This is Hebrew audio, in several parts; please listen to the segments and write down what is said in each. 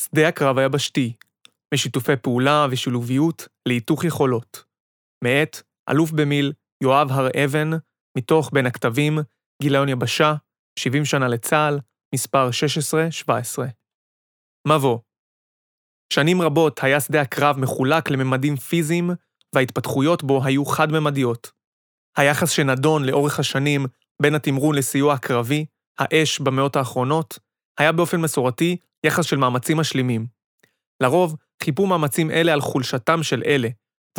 שדה הקרב היבשתי, משיתופי פעולה ושילוביות להיתוך יכולות. מאת אלוף במיל יואב הר אבן, מתוך בין הכתבים, גיליון יבשה, 70 שנה לצה"ל, מספר 16-17. מבוא שנים רבות היה שדה הקרב מחולק לממדים פיזיים, וההתפתחויות בו היו חד-ממדיות. היחס שנדון לאורך השנים בין התמרון לסיוע הקרבי, האש במאות האחרונות, היה באופן מסורתי יחס של מאמצים משלימים. לרוב, חיפו מאמצים אלה על חולשתם של אלה,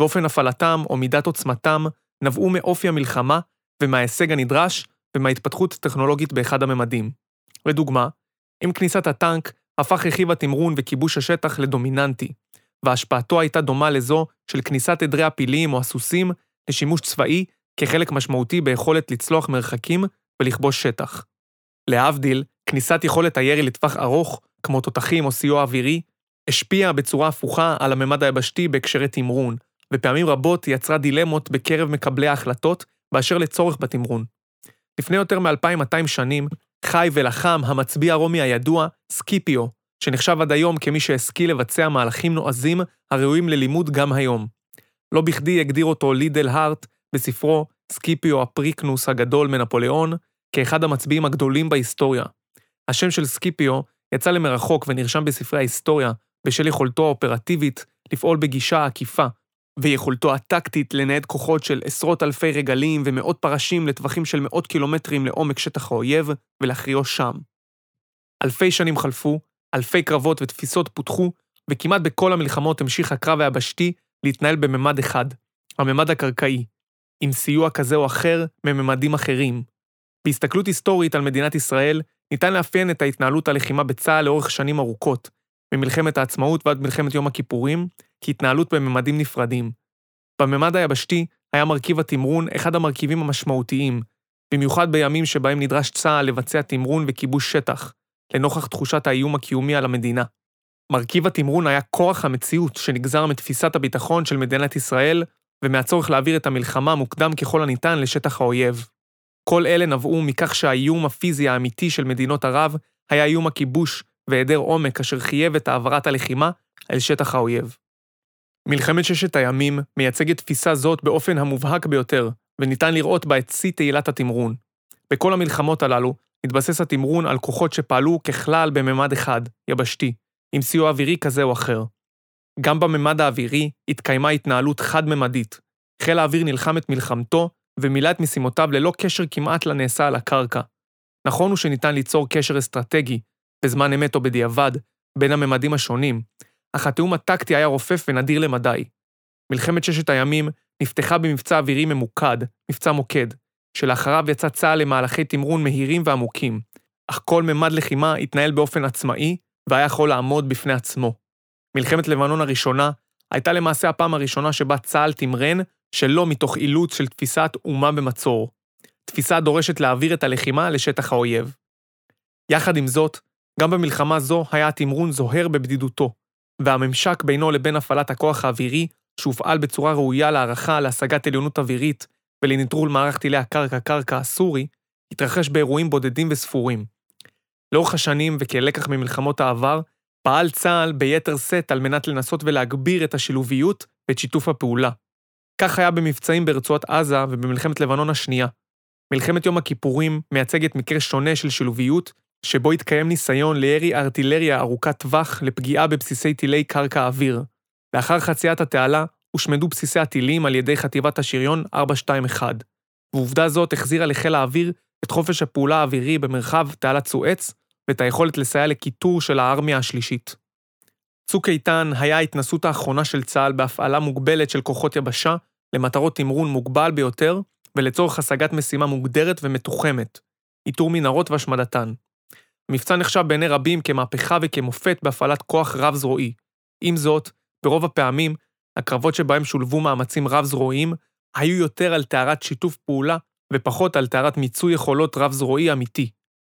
ואופן הפעלתם או מידת עוצמתם נבעו מאופי המלחמה ומההישג הנדרש ומההתפתחות הטכנולוגית באחד הממדים. לדוגמה, עם כניסת הטנק הפך רכיב התמרון וכיבוש השטח לדומיננטי, והשפעתו הייתה דומה לזו של כניסת עדרי הפילים או הסוסים לשימוש צבאי כחלק משמעותי ביכולת לצלוח מרחקים ולכבוש שטח. להבדיל, כניסת יכולת הירי לטווח ארוך, כמו תותחים או סיוע אווירי, השפיעה בצורה הפוכה על הממד היבשתי בהקשרי תמרון, ופעמים רבות יצרה דילמות בקרב מקבלי ההחלטות באשר לצורך בתמרון. לפני יותר מ-2200 שנים, חי ולחם המצביא הרומי הידוע, סקיפיו, שנחשב עד היום כמי שהשכיל לבצע מהלכים נועזים הראויים ללימוד גם היום. לא בכדי הגדיר אותו לידל הארט בספרו סקיפיו אפריקנוס הגדול מנפוליון, כאחד המצביאים הגדולים בהיסטוריה. השם של סקיפיו יצא למרחוק ונרשם בספרי ההיסטוריה בשל יכולתו האופרטיבית לפעול בגישה עקיפה, ויכולתו הטקטית לנייד כוחות של עשרות אלפי רגלים ומאות פרשים לטווחים של מאות קילומטרים לעומק שטח האויב, ולהכריעו שם. אלפי שנים חלפו, אלפי קרבות ותפיסות פותחו, וכמעט בכל המלחמות המשיך הקרב היבשתי להתנהל בממד אחד, הממד הקרקעי, עם סיוע כזה או אחר מממדים אחרים. בהסתכלות היסטורית על מדינת ישראל, ניתן לאפיין את ההתנהלות הלחימה בצה"ל לאורך שנים ארוכות, ממלחמת העצמאות ועד מלחמת יום הכיפורים, כהתנהלות בממדים נפרדים. בממד היבשתי היה מרכיב התמרון אחד המרכיבים המשמעותיים, במיוחד בימים שבהם נדרש צה"ל לבצע תמרון וכיבוש שטח, לנוכח תחושת האיום הקיומי על המדינה. מרכיב התמרון היה כורח המציאות שנגזר מתפיסת הביטחון של מדינת ישראל ומהצורך להעביר את המלחמה מוקדם ככל הניתן לשטח האויב. כל אלה נבעו מכך שהאיום הפיזי האמיתי של מדינות ערב היה איום הכיבוש והיעדר עומק אשר חייב את העברת הלחימה אל שטח האויב. מלחמת ששת הימים מייצגת תפיסה זאת באופן המובהק ביותר, וניתן לראות בה את שיא תהילת התמרון. בכל המלחמות הללו התבסס התמרון על כוחות שפעלו ככלל בממד אחד, יבשתי, עם סיוע אווירי כזה או אחר. גם בממד האווירי התקיימה התנהלות חד-ממדית. חיל האוויר נלחם את מלחמתו ומילא את משימותיו ללא קשר כמעט לנעשה על הקרקע. נכון הוא שניתן ליצור קשר אסטרטגי, בזמן אמת או בדיעבד, בין הממדים השונים, אך התיאום הטקטי היה רופף ונדיר למדי. מלחמת ששת הימים נפתחה במבצע אווירי ממוקד, מבצע מוקד, שלאחריו יצא צה"ל למהלכי תמרון מהירים ועמוקים, אך כל ממד לחימה התנהל באופן עצמאי והיה יכול לעמוד בפני עצמו. מלחמת לבנון הראשונה הייתה למעשה הפעם הראשונה שבה צה"ל תמרן שלא מתוך אילוץ של תפיסת אומה במצור. תפיסה דורשת להעביר את הלחימה לשטח האויב. יחד עם זאת, גם במלחמה זו היה התמרון זוהר בבדידותו, והממשק בינו לבין הפעלת הכוח האווירי, שהופעל בצורה ראויה להערכה להשגת עליונות אווירית ולנטרול מערך טילי הקרקע-קרקע הסורי, התרחש באירועים בודדים וספורים. לאורך השנים וכלקח ממלחמות העבר, פעל צה"ל ביתר שאת על מנת לנסות ולהגביר את השילוביות ואת שיתוף הפעולה. כך היה במבצעים ברצועת עזה ובמלחמת לבנון השנייה. מלחמת יום הכיפורים מייצגת מקרה שונה של שילוביות, שבו התקיים ניסיון לירי ארטילריה ארוכת טווח לפגיעה בבסיסי טילי קרקע-אוויר. לאחר חציית התעלה, הושמדו בסיסי הטילים על ידי חטיבת השריון 421, ועובדה זאת החזירה לחיל האוויר את חופש הפעולה האווירי במרחב תעלת סואץ, ואת היכולת לסייע לקיטור של הארמיה השלישית. צוק איתן היה ההתנסות האחרונה של צה"ל בהפעלה מוגבלת של כוחות יבשה למטרות תמרון מוגבל ביותר ולצורך השגת משימה מוגדרת ומתוחמת, איתור מנהרות והשמדתן. המבצע נחשב בעיני רבים כמהפכה וכמופת בהפעלת כוח רב-זרועי. עם זאת, ברוב הפעמים, הקרבות שבהם שולבו מאמצים רב-זרועיים היו יותר על טהרת שיתוף פעולה ופחות על טהרת מיצוי יכולות רב-זרועי אמיתי,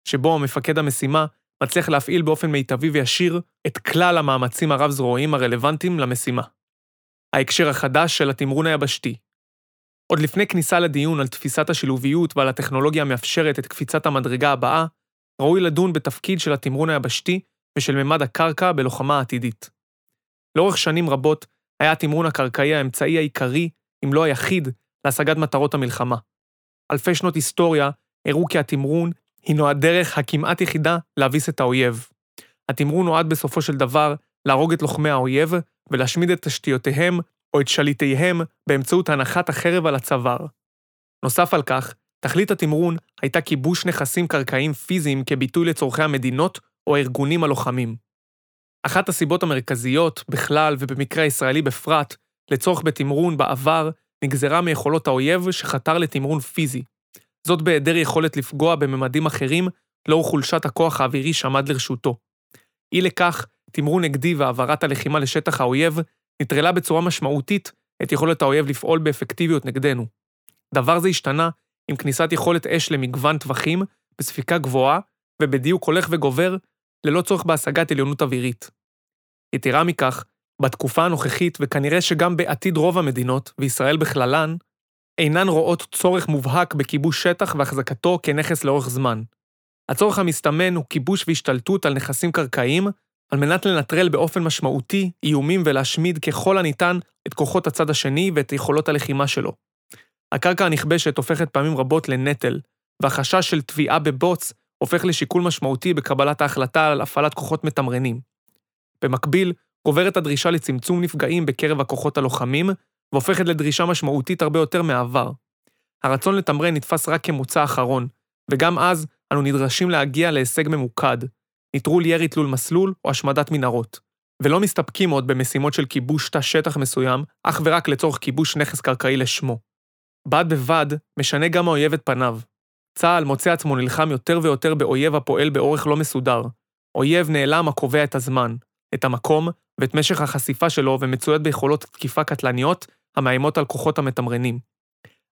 שבו המפקד המשימה מצליח להפעיל באופן מיטבי וישיר את כלל המאמצים הרב-זרועיים הרלוונטיים למשימה. ההקשר החדש של התמרון היבשתי. עוד לפני כניסה לדיון על תפיסת השילוביות ועל הטכנולוגיה המאפשרת את קפיצת המדרגה הבאה, ראוי לדון בתפקיד של התמרון היבשתי ושל ממד הקרקע בלוחמה עתידית. לאורך שנים רבות היה התמרון הקרקעי האמצעי העיקרי, אם לא היחיד, להשגת מטרות המלחמה. אלפי שנות היסטוריה הראו כי התמרון הינו הדרך הכמעט יחידה להביס את האויב. התמרון נועד בסופו של דבר להרוג את לוחמי האויב ולהשמיד את תשתיותיהם או את שליטיהם באמצעות הנחת החרב על הצוואר. נוסף על כך, תכלית התמרון הייתה כיבוש נכסים קרקעיים פיזיים כביטוי לצורכי המדינות או הארגונים הלוחמים. אחת הסיבות המרכזיות, בכלל ובמקרה הישראלי בפרט, לצורך בתמרון בעבר, נגזרה מיכולות האויב שחתר לתמרון פיזי. זאת בהיעדר יכולת לפגוע בממדים אחרים לאור חולשת הכוח האווירי שעמד לרשותו. אי לכך, תמרון נגדי והעברת הלחימה לשטח האויב נטרלה בצורה משמעותית את יכולת האויב לפעול באפקטיביות נגדנו. דבר זה השתנה עם כניסת יכולת אש למגוון טווחים, בספיקה גבוהה ובדיוק הולך וגובר, ללא צורך בהשגת עליונות אווירית. יתרה מכך, בתקופה הנוכחית, וכנראה שגם בעתיד רוב המדינות, וישראל בכללן, אינן רואות צורך מובהק בכיבוש שטח והחזקתו כנכס לאורך זמן. הצורך המסתמן הוא כיבוש והשתלטות על נכסים קרקעיים, על מנת לנטרל באופן משמעותי איומים ולהשמיד ככל הניתן את כוחות הצד השני ואת יכולות הלחימה שלו. הקרקע הנכבשת הופכת פעמים רבות לנטל, והחשש של תביעה בבוץ הופך לשיקול משמעותי בקבלת ההחלטה על הפעלת כוחות מתמרנים. במקביל, גוברת הדרישה לצמצום נפגעים בקרב הכוחות הלוחמים, והופכת לדרישה משמעותית הרבה יותר מהעבר. הרצון לתמרן נתפס רק כמוצא אחרון, וגם אז אנו נדרשים להגיע להישג ממוקד, נטרול ירי תלול מסלול או השמדת מנהרות. ולא מסתפקים עוד במשימות של כיבוש תא שטח מסוים, אך ורק לצורך כיבוש נכס קרקעי לשמו. בד בבד, משנה גם האויב את פניו. צה"ל מוצא עצמו נלחם יותר ויותר באויב הפועל באורך לא מסודר. אויב נעלם הקובע את הזמן, את המקום ואת משך החשיפה שלו ומצויד ביכולות תקיפה קטלניות המאיימות על כוחות המתמרנים.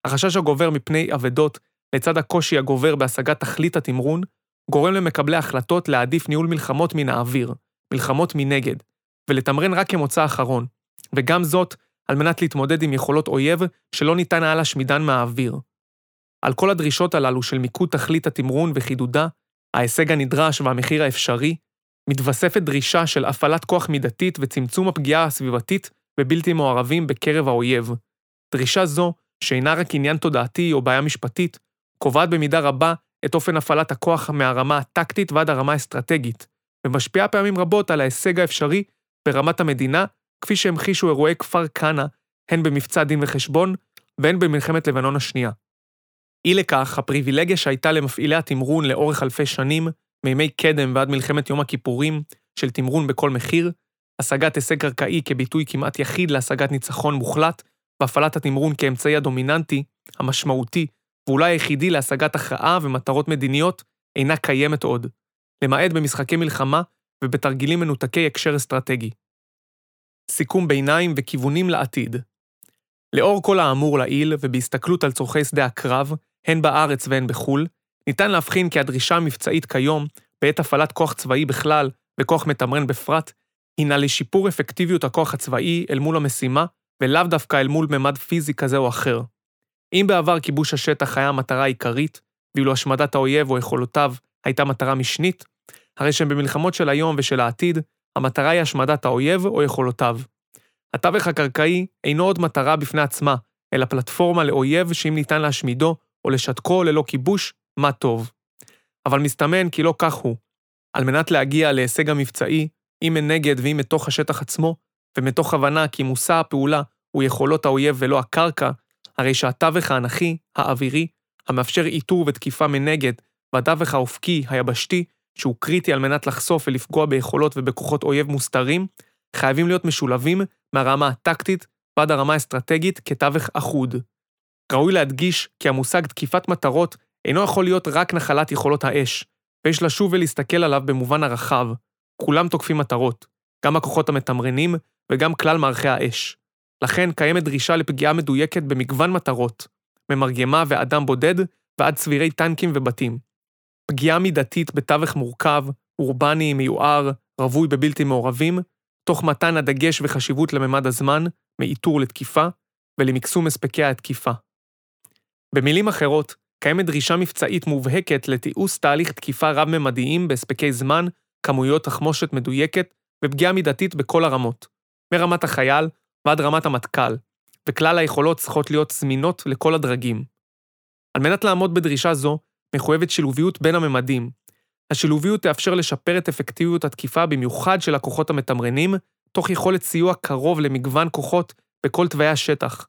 החשש הגובר מפני אבדות, לצד הקושי הגובר בהשגת תכלית התמרון, גורם למקבלי החלטות להעדיף ניהול מלחמות מן האוויר, מלחמות מנגד, ולתמרן רק כמוצא אחרון, וגם זאת על מנת להתמודד עם יכולות אויב שלא ניתן היה להשמידן מהאוויר. על כל הדרישות הללו של מיקוד תכלית התמרון וחידודה, ההישג הנדרש והמחיר האפשרי, מתווספת דרישה של הפעלת כוח מידתית וצמצום הפגיעה הסביבתית בבלתי מעורבים בקרב האויב. דרישה זו, שאינה רק עניין תודעתי או בעיה משפטית, קובעת במידה רבה את אופן הפעלת הכוח מהרמה הטקטית ועד הרמה האסטרטגית, ומשפיעה פעמים רבות על ההישג האפשרי ברמת המדינה, כפי שהמחישו אירועי כפר כנא, הן במבצע דין וחשבון, והן במלחמת לבנון השנייה. אי לכך, הפריבילגיה שהייתה למפעילי התמרון לאורך אלפי שנים, מימי קדם ועד מלחמת יום הכיפורים, של תמרון בכל מחיר, השגת הישג קרקעי כביטוי כמעט יחיד להשגת ניצחון מוחלט, והפעלת התמרון כאמצעי הדומיננטי, המשמעותי, ואולי היחידי להשגת הכרעה ומטרות מדיניות, אינה קיימת עוד, למעט במשחקי מלחמה ובתרגילים מנותקי הקשר אסטרטגי. סיכום ביניים וכיוונים לעתיד. לאור כל האמור לעיל, ובהסתכלות על צורכי שדה הקרב, הן בארץ והן בחו"ל, ניתן להבחין כי הדרישה המבצעית כיום, בעת הפעלת כוח צבאי בכלל וכוח מתמרן בפרט, הינה לשיפור אפקטיביות הכוח הצבאי אל מול המשימה, ולאו דווקא אל מול ממד פיזי כזה או אחר. אם בעבר כיבוש השטח היה המטרה העיקרית, ואילו השמדת האויב או יכולותיו הייתה מטרה משנית, הרי שבמלחמות של היום ושל העתיד, המטרה היא השמדת האויב או יכולותיו. התווך הקרקעי אינו עוד מטרה בפני עצמה, אלא פלטפורמה לאויב שאם ניתן להשמידו או לשתקו ללא כיבוש, מה טוב. אבל מסתמן כי לא כך הוא. על מנת להגיע להישג המבצעי, אם מנגד ואם מתוך השטח עצמו, ומתוך הבנה כי מושא הפעולה הוא יכולות האויב ולא הקרקע, הרי שהתווך האנכי, האווירי, המאפשר איתור ותקיפה מנגד, והתווך האופקי, היבשתי, שהוא קריטי על מנת לחשוף ולפגוע ביכולות ובכוחות אויב מוסתרים, חייבים להיות משולבים מהרמה הטקטית ועד הרמה האסטרטגית כתווך אחוד. ראוי להדגיש כי המושג תקיפת מטרות אינו יכול להיות רק נחלת יכולות האש, ויש לשוב ולהסתכל עליו במובן הרחב. כולם תוקפים מטרות, גם הכוחות המתמרנים וגם כלל מערכי האש. לכן קיימת דרישה לפגיעה מדויקת במגוון מטרות, ממרגמה ואדם בודד ועד צבירי טנקים ובתים. פגיעה מידתית בתווך מורכב, אורבני, מיוער, רווי בבלתי מעורבים, תוך מתן הדגש וחשיבות לממד הזמן, מאיתור לתקיפה, ולמקסום הספקי התקיפה. במילים אחרות, קיימת דרישה מבצעית מובהקת לתיעוש תהליך תקיפה רב-ממדיים בהספקי זמן, כמויות תחמושת מדויקת ופגיעה מידתית בכל הרמות, מרמת החייל ועד רמת המטכ"ל, וכלל היכולות צריכות להיות זמינות לכל הדרגים. על מנת לעמוד בדרישה זו, מחויבת שילוביות בין הממדים. השילוביות תאפשר לשפר את אפקטיביות התקיפה במיוחד של הכוחות המתמרנים, תוך יכולת סיוע קרוב למגוון כוחות בכל תוואי השטח.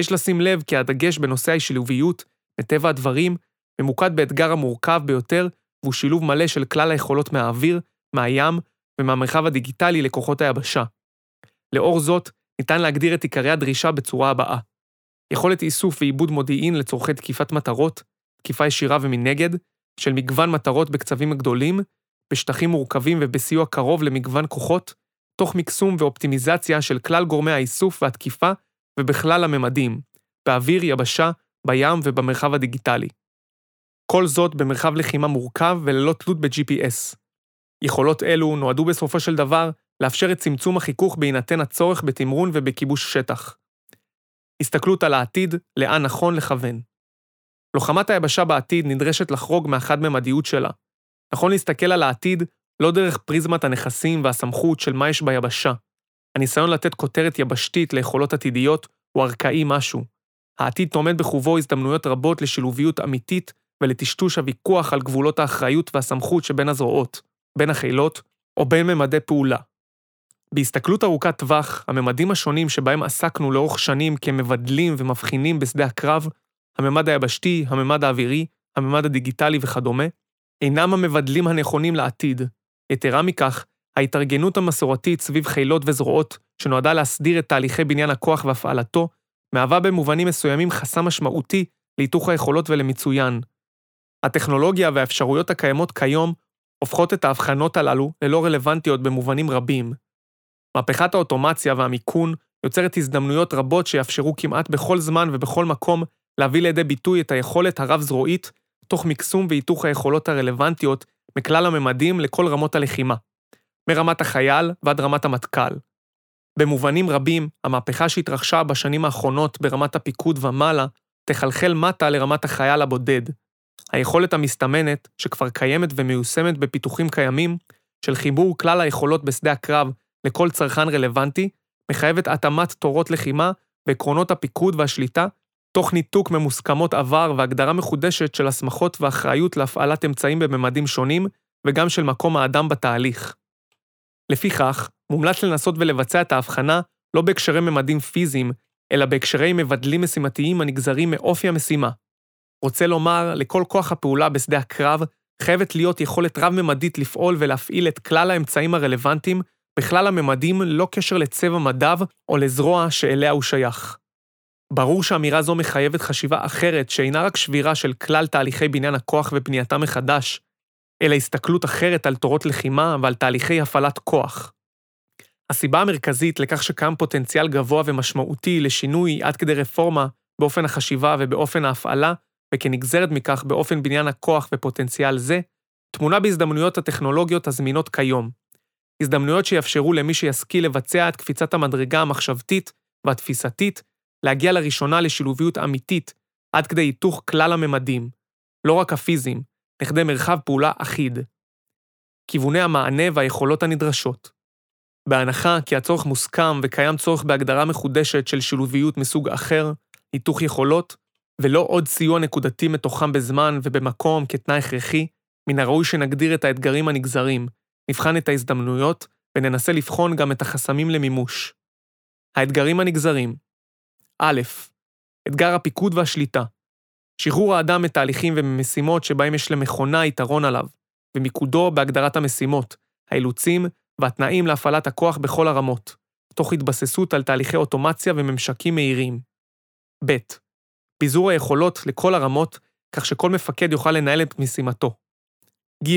יש לשים לב כי הדגש בנושא השילוביות, מטבע הדברים, ממוקד באתגר המורכב ביותר, והוא שילוב מלא של כלל היכולות מהאוויר, מהים ומהמרחב הדיגיטלי לכוחות היבשה. לאור זאת, ניתן להגדיר את עיקרי הדרישה בצורה הבאה יכולת איסוף ועיבוד מודיעין לצורכי תקיפת מטרות, תקיפה ישירה ומנגד, של מגוון מטרות בקצבים גדולים, בשטחים מורכבים ובסיוע קרוב למגוון כוחות, תוך מקסום ואופטימיזציה של כלל גורמי האיסוף והתקיפה ובכלל הממדים, באוויר, יבשה, בים ובמרחב הדיגיטלי. כל זאת במרחב לחימה מורכב וללא תלות ב-GPS. יכולות אלו נועדו בסופו של דבר לאפשר את צמצום החיכוך בהינתן הצורך בתמרון ובכיבוש שטח. הסתכלות על העתיד, לאן נכון לכוון. לוחמת היבשה בעתיד נדרשת לחרוג מהחד-ממדיות שלה. נכון להסתכל על העתיד לא דרך פריזמת הנכסים והסמכות של מה יש ביבשה. הניסיון לתת כותרת יבשתית ליכולות עתידיות הוא ארכאי משהו. העתיד טומן בחובו הזדמנויות רבות לשילוביות אמיתית ולטשטוש הוויכוח על גבולות האחריות והסמכות שבין הזרועות, בין החילות או בין ממדי פעולה. בהסתכלות ארוכת טווח, הממדים השונים שבהם עסקנו לאורך שנים כמבדלים ומבחינים בשדה הקרב, הממד היבשתי, הממד האווירי, הממד הדיגיטלי וכדומה, אינם המבדלים הנכונים לעתיד. יתרה מכך, ההתארגנות המסורתית סביב חילות וזרועות, שנועדה להסדיר את תהליכי בניין הכוח והפעלתו, מהווה במובנים מסוימים חסם משמעותי להיתוך היכולות ולמיצוין. הטכנולוגיה והאפשרויות הקיימות כיום הופכות את ההבחנות הללו ללא רלוונטיות במובנים רבים. מהפכת האוטומציה והמיכון יוצרת הזדמנויות רבות שיאפשרו כמעט בכל זמן ובכל מקום להביא לידי ביטוי את היכולת הרב-זרועית, תוך מקסום והיתוך היכולות הרלוונטיות מכלל הממדים לכל רמות הלחימה, מרמת החייל ועד רמת המטכ"ל. במובנים רבים, המהפכה שהתרחשה בשנים האחרונות ברמת הפיקוד ומעלה, תחלחל מטה לרמת החייל הבודד. היכולת המסתמנת, שכבר קיימת ומיושמת בפיתוחים קיימים, של חיבור כלל היכולות בשדה הקרב לכל צרכן רלוונטי, מחייבת התאמת תורות לחימה ועקרונות הפיקוד והשליטה, תוך ניתוק ממוסכמות עבר והגדרה מחודשת של הסמכות ואחריות להפעלת אמצעים בממדים שונים, וגם של מקום האדם בתהליך. לפיכך, מומלץ לנסות ולבצע את ההבחנה לא בהקשרי ממדים פיזיים, אלא בהקשרי מבדלים משימתיים הנגזרים מאופי המשימה. רוצה לומר, לכל כוח הפעולה בשדה הקרב חייבת להיות יכולת רב-ממדית לפעול ולהפעיל את כלל האמצעים הרלוונטיים בכלל הממדים ללא קשר לצבע מדיו או לזרוע שאליה הוא שייך. ברור שאמירה זו מחייבת חשיבה אחרת שאינה רק שבירה של כלל תהליכי בניין הכוח ובנייתם מחדש, אלא הסתכלות אחרת על תורות לחימה ועל תהליכי הפעלת כוח. הסיבה המרכזית לכך שקיים פוטנציאל גבוה ומשמעותי לשינוי עד כדי רפורמה באופן החשיבה ובאופן ההפעלה, וכנגזרת מכך באופן בניין הכוח ופוטנציאל זה, תמונה בהזדמנויות הטכנולוגיות הזמינות כיום, הזדמנויות שיאפשרו למי שישכיל לבצע את קפיצת המדרגה המחשבתית והתפיסתית, להגיע לראשונה לשילוביות אמיתית, עד כדי היתוך כלל הממדים, לא רק הפיזיים, לכדי מרחב פעולה אחיד. כיווני המענה והיכולות הנדרשות. בהנחה כי הצורך מוסכם וקיים צורך בהגדרה מחודשת של שילוביות מסוג אחר, היתוך יכולות, ולא עוד סיוע נקודתי מתוחם בזמן ובמקום כתנאי הכרחי, מן הראוי שנגדיר את האתגרים הנגזרים, נבחן את ההזדמנויות וננסה לבחון גם את החסמים למימוש. האתגרים הנגזרים א', אתגר הפיקוד והשליטה. שחרור האדם מתהליכים וממשימות שבהם יש למכונה יתרון עליו, ומיקודו בהגדרת המשימות, האילוצים והתנאים להפעלת הכוח בכל הרמות, תוך התבססות על תהליכי אוטומציה וממשקים מהירים. ב. פיזור היכולות לכל הרמות, כך שכל מפקד יוכל לנהל את משימתו. ג.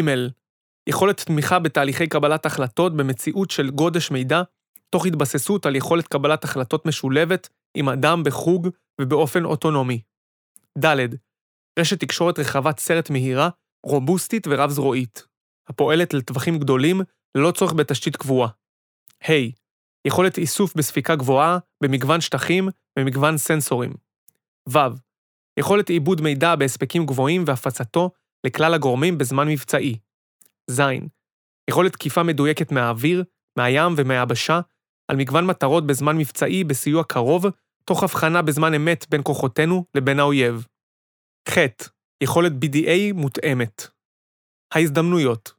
יכולת תמיכה בתהליכי קבלת החלטות במציאות של גודש מידע, תוך התבססות על יכולת קבלת החלטות משולבת עם אדם בחוג ובאופן אוטונומי. ד. רשת תקשורת רחבת סרט מהירה, רובוסטית ורב-זרועית, הפועלת לטווחים גדולים ללא צורך בתשתית קבועה. ה. יכולת איסוף בספיקה גבוהה, במגוון שטחים ומגוון סנסורים. ו. יכולת עיבוד מידע בהספקים גבוהים והפצתו לכלל הגורמים בזמן מבצעי. ז. יכולת תקיפה מדויקת מהאוויר, מהים ומהיבשה, על מגוון מטרות בזמן מבצעי בסיוע קרוב, תוך הבחנה בזמן אמת בין כוחותינו לבין האויב. ח. יכולת BDA מותאמת. ההזדמנויות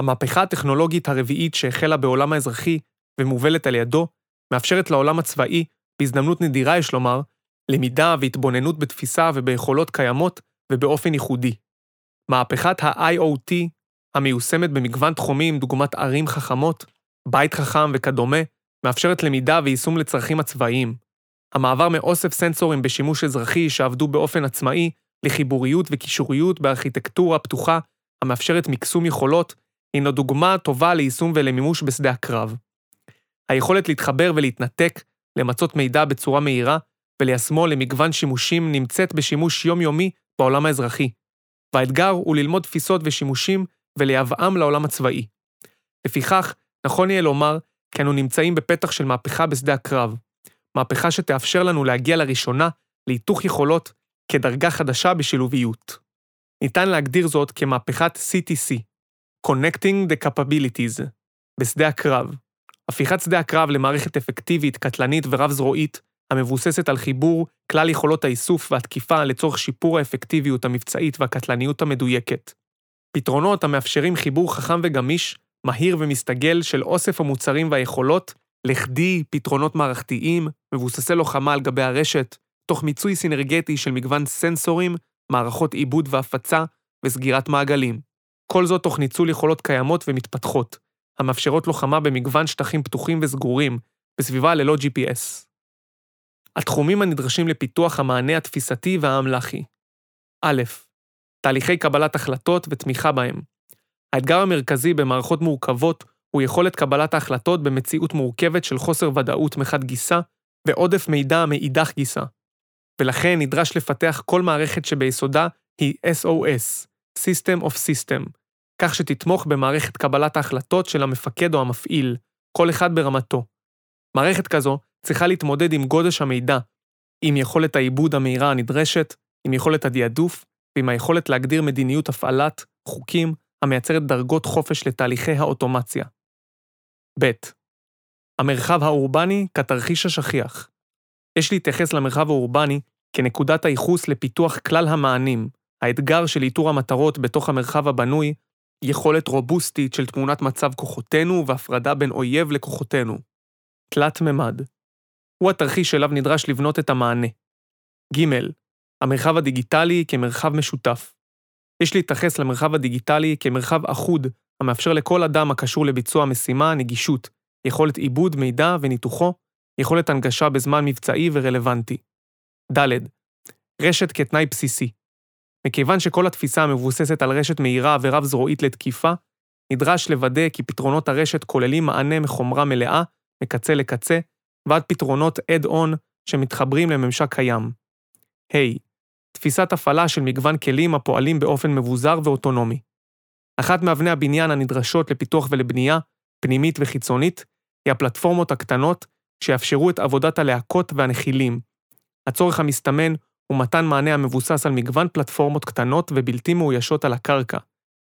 המהפכה הטכנולוגית הרביעית שהחלה בעולם האזרחי ומובלת על ידו, מאפשרת לעולם הצבאי, בהזדמנות נדירה יש לומר, למידה והתבוננות בתפיסה וביכולות קיימות ובאופן ייחודי. מהפכת ה-IoT, המיושמת במגוון תחומים דוגמת ערים חכמות, בית חכם וכדומה, מאפשרת למידה ויישום לצרכים הצבאיים. המעבר מאוסף סנסורים בשימוש אזרחי שעבדו באופן עצמאי לחיבוריות וקישוריות בארכיטקטורה פתוחה המאפשרת מקסום יכולות, הינו דוגמה טובה ליישום ולמימוש בשדה הקרב. היכולת להתחבר ולהתנתק, למצות מידע בצורה מהירה וליישמו למגוון שימושים נמצאת בשימוש יומיומי בעולם האזרחי, והאתגר הוא ללמוד תפיסות ושימושים ולייבאם לעולם הצבאי. לפיכך, נכון יהיה לומר כי אנו נמצאים בפתח של מהפכה בשדה הקרב, מהפכה שתאפשר לנו להגיע לראשונה להיתוך יכולות כדרגה חדשה בשילוביות. ניתן להגדיר זאת כמהפכת CTC, Connecting the Capabilities, בשדה הקרב. הפיכת שדה הקרב למערכת אפקטיבית, קטלנית ורב-זרועית, המבוססת על חיבור כלל יכולות האיסוף והתקיפה לצורך שיפור האפקטיביות המבצעית והקטלניות המדויקת. פתרונות המאפשרים חיבור חכם וגמיש, מהיר ומסתגל של אוסף המוצרים והיכולות, לכדי פתרונות מערכתיים, מבוססי לוחמה על גבי הרשת, תוך מיצוי סינרגטי של מגוון סנסורים, מערכות עיבוד והפצה וסגירת מעגלים. כל זאת תוך ניצול יכולות קיימות ומתפתחות, המאפשרות לוחמה במגוון שטחים פתוחים וסגורים, בסביבה ללא GPS. התחומים הנדרשים לפיתוח המענה התפיסתי והאמל"חי. א. תהליכי קבלת החלטות ותמיכה בהם. האתגר המרכזי במערכות מורכבות הוא יכולת קבלת ההחלטות במציאות מורכבת של חוסר ודאות מחד גיסה ועודף מידע מאידך גיסה. ולכן נדרש לפתח כל מערכת שביסודה היא SOS, System of System, כך שתתמוך במערכת קבלת ההחלטות של המפקד או המפעיל, כל אחד ברמתו. מערכת כזו צריכה להתמודד עם גודש המידע, עם יכולת העיבוד המהירה הנדרשת, עם יכולת הדיעדוף ועם היכולת להגדיר מדיניות הפעלת חוקים המייצרת דרגות חופש לתהליכי האוטומציה. ב. המרחב האורבני כתרחיש השכיח. יש להתייחס למרחב האורבני כנקודת הייחוס לפיתוח כלל המענים, האתגר של איתור המטרות בתוך המרחב הבנוי, יכולת רובוסטית של תמונת מצב כוחותינו והפרדה בין אויב לכוחותינו. תלת ממד. הוא התרחיש שאליו נדרש לבנות את המענה. ג. המרחב הדיגיטלי כמרחב משותף. יש להתייחס למרחב הדיגיטלי כמרחב אחוד, המאפשר לכל אדם הקשור לביצוע משימה נגישות, יכולת עיבוד מידע וניתוחו, יכולת הנגשה בזמן מבצעי ורלוונטי. ד. רשת כתנאי בסיסי. מכיוון שכל התפיסה מבוססת על רשת מהירה ורב-זרועית לתקיפה, נדרש לוודא כי פתרונות הרשת כוללים מענה מחומרה מלאה, מקצה לקצה, ועד פתרונות add-on שמתחברים לממשק קיים. ה. Hey, תפיסת הפעלה של מגוון כלים הפועלים באופן מבוזר ואוטונומי. אחת מאבני הבניין הנדרשות לפיתוח ולבנייה, פנימית וחיצונית, היא הפלטפורמות הקטנות שיאפשרו את עבודת הלהקות והנחילים. הצורך המסתמן הוא מתן מענה המבוסס על מגוון פלטפורמות קטנות ובלתי מאוישות על הקרקע,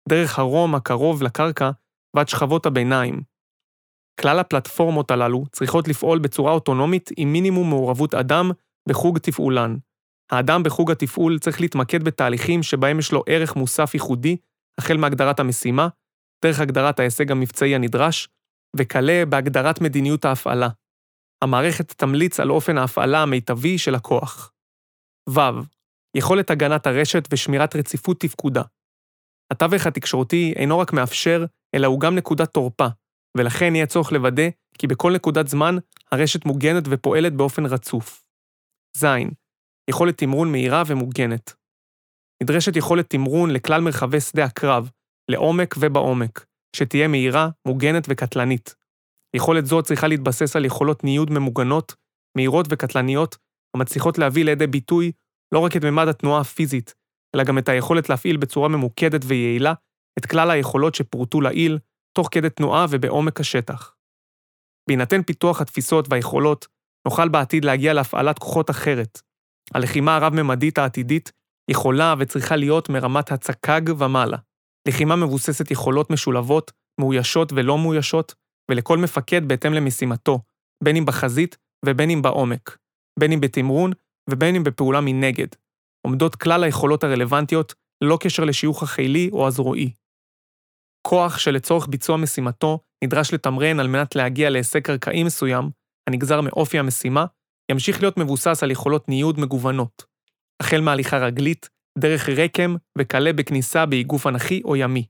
דרך הרום הקרוב לקרקע ועד שכבות הביניים. כלל הפלטפורמות הללו צריכות לפעול בצורה אוטונומית עם מינימום מעורבות אדם בחוג תפעולן. האדם בחוג התפעול צריך להתמקד בתהליכים שבהם יש לו ערך מוסף ייחודי, החל מהגדרת המשימה, דרך הגדרת ההישג המבצעי הנדרש, וכלה בהגדרת מדיניות ההפעלה. המערכת תמליץ על אופן ההפעלה המיטבי של הכוח. ו. יכולת הגנת הרשת ושמירת רציפות תפקודה. התווך התקשורתי אינו רק מאפשר, אלא הוא גם נקודת תורפה, ולכן יהיה צורך לוודא כי בכל נקודת זמן הרשת מוגנת ופועלת באופן רצוף. ז. יכולת תמרון מהירה ומוגנת. נדרשת יכולת תמרון לכלל מרחבי שדה הקרב, לעומק ובעומק, שתהיה מהירה, מוגנת וקטלנית. יכולת זו צריכה להתבסס על יכולות ניוד ממוגנות, מהירות וקטלניות, המצליחות להביא לידי ביטוי לא רק את ממד התנועה הפיזית, אלא גם את היכולת להפעיל בצורה ממוקדת ויעילה את כלל היכולות שפורטו לעיל, תוך כדי תנועה ובעומק השטח. בהינתן פיתוח התפיסות והיכולות, נוכל בעתיד להגיע להפעלת כוחות אחרת. הלחימה הרב-ממדית העתידית יכולה וצריכה להיות מרמת הצק"ג ומעלה. לחימה מבוססת יכולות משולבות, מאוישות ולא מאוישות, ולכל מפקד בהתאם למשימתו, בין אם בחזית ובין אם בעומק, בין אם בתמרון ובין אם בפעולה מנגד. עומדות כלל היכולות הרלוונטיות ללא קשר לשיוך החילי או הזרועי. כוח שלצורך ביצוע משימתו נדרש לתמרן על מנת להגיע להישג קרקעי מסוים, הנגזר מאופי המשימה, ימשיך להיות מבוסס על יכולות ניוד מגוונות, החל מהליכה רגלית, דרך רקם וכלה בכניסה באיגוף אנכי או ימי.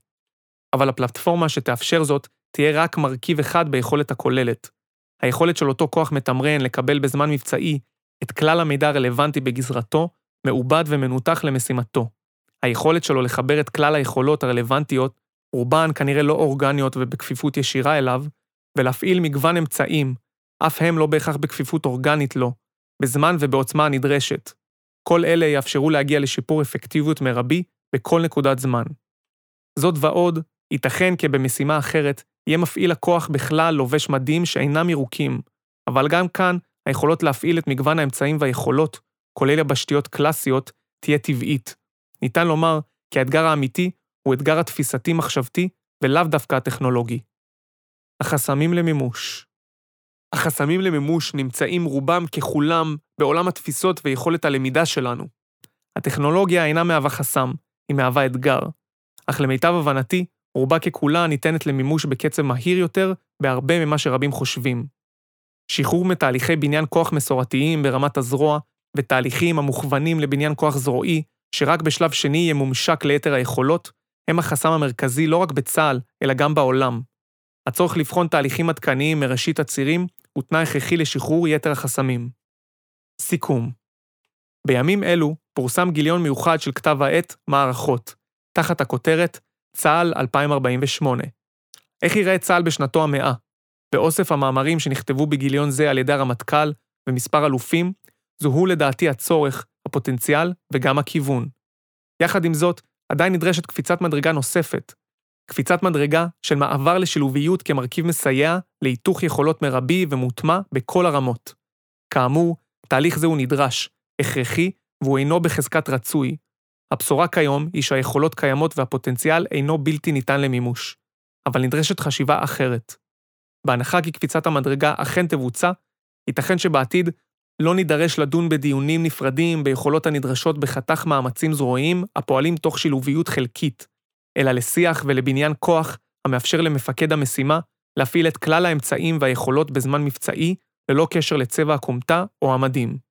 אבל הפלטפורמה שתאפשר זאת תהיה רק מרכיב אחד ביכולת הכוללת. היכולת של אותו כוח מתמרן לקבל בזמן מבצעי את כלל המידע הרלוונטי בגזרתו, מעובד ומנותח למשימתו. היכולת שלו לחבר את כלל היכולות הרלוונטיות, רובן כנראה לא אורגניות ובכפיפות ישירה אליו, ולהפעיל מגוון אמצעים, אף הם לא בהכרח בכפיפות אורגנית לו, בזמן ובעוצמה הנדרשת. כל אלה יאפשרו להגיע לשיפור אפקטיביות מרבי בכל נקודת זמן. זאת ועוד, ייתכן כי במשימה אחרת יהיה מפעיל הכוח בכלל לובש מדים שאינם ירוקים, אבל גם כאן היכולות להפעיל את מגוון האמצעים והיכולות, כולל יבשתיות קלאסיות, תהיה טבעית. ניתן לומר כי האתגר האמיתי הוא אתגר התפיסתי-מחשבתי ולאו דווקא הטכנולוגי. החסמים למימוש החסמים למימוש נמצאים רובם ככולם בעולם התפיסות ויכולת הלמידה שלנו. הטכנולוגיה אינה מהווה חסם, היא מהווה אתגר. אך למיטב הבנתי, רובה ככולה ניתנת למימוש בקצב מהיר יותר בהרבה ממה שרבים חושבים. שחרור מתהליכי בניין כוח מסורתיים ברמת הזרוע, ותהליכים המוכוונים לבניין כוח זרועי, שרק בשלב שני יהיה מומשק ליתר היכולות, הם החסם המרכזי לא רק בצה"ל, אלא גם בעולם. הצורך לבחון תהליכים עדכניים מראשית הצירים הוא תנאי הכרחי לשחרור יתר החסמים. סיכום בימים אלו פורסם גיליון מיוחד של כתב העת מערכות, תחת הכותרת צה"ל 2048. איך ייראה צה"ל בשנתו המאה? באוסף המאמרים שנכתבו בגיליון זה על ידי הרמטכ"ל ומספר אלופים, זוהו לדעתי הצורך, הפוטנציאל וגם הכיוון. יחד עם זאת, עדיין נדרשת קפיצת מדרגה נוספת. קפיצת מדרגה של מעבר לשילוביות כמרכיב מסייע להיתוך יכולות מרבי ומוטמע בכל הרמות. כאמור, תהליך זה הוא נדרש, הכרחי, והוא אינו בחזקת רצוי. הבשורה כיום היא שהיכולות קיימות והפוטנציאל אינו בלתי ניתן למימוש. אבל נדרשת חשיבה אחרת. בהנחה כי קפיצת המדרגה אכן תבוצע, ייתכן שבעתיד לא נידרש לדון בדיונים נפרדים ביכולות הנדרשות בחתך מאמצים זרועיים הפועלים תוך שילוביות חלקית, אלא לשיח ולבניין כוח המאפשר למפקד המשימה להפעיל את כלל האמצעים והיכולות בזמן מבצעי, ללא קשר לצבע הכומתה או המדים.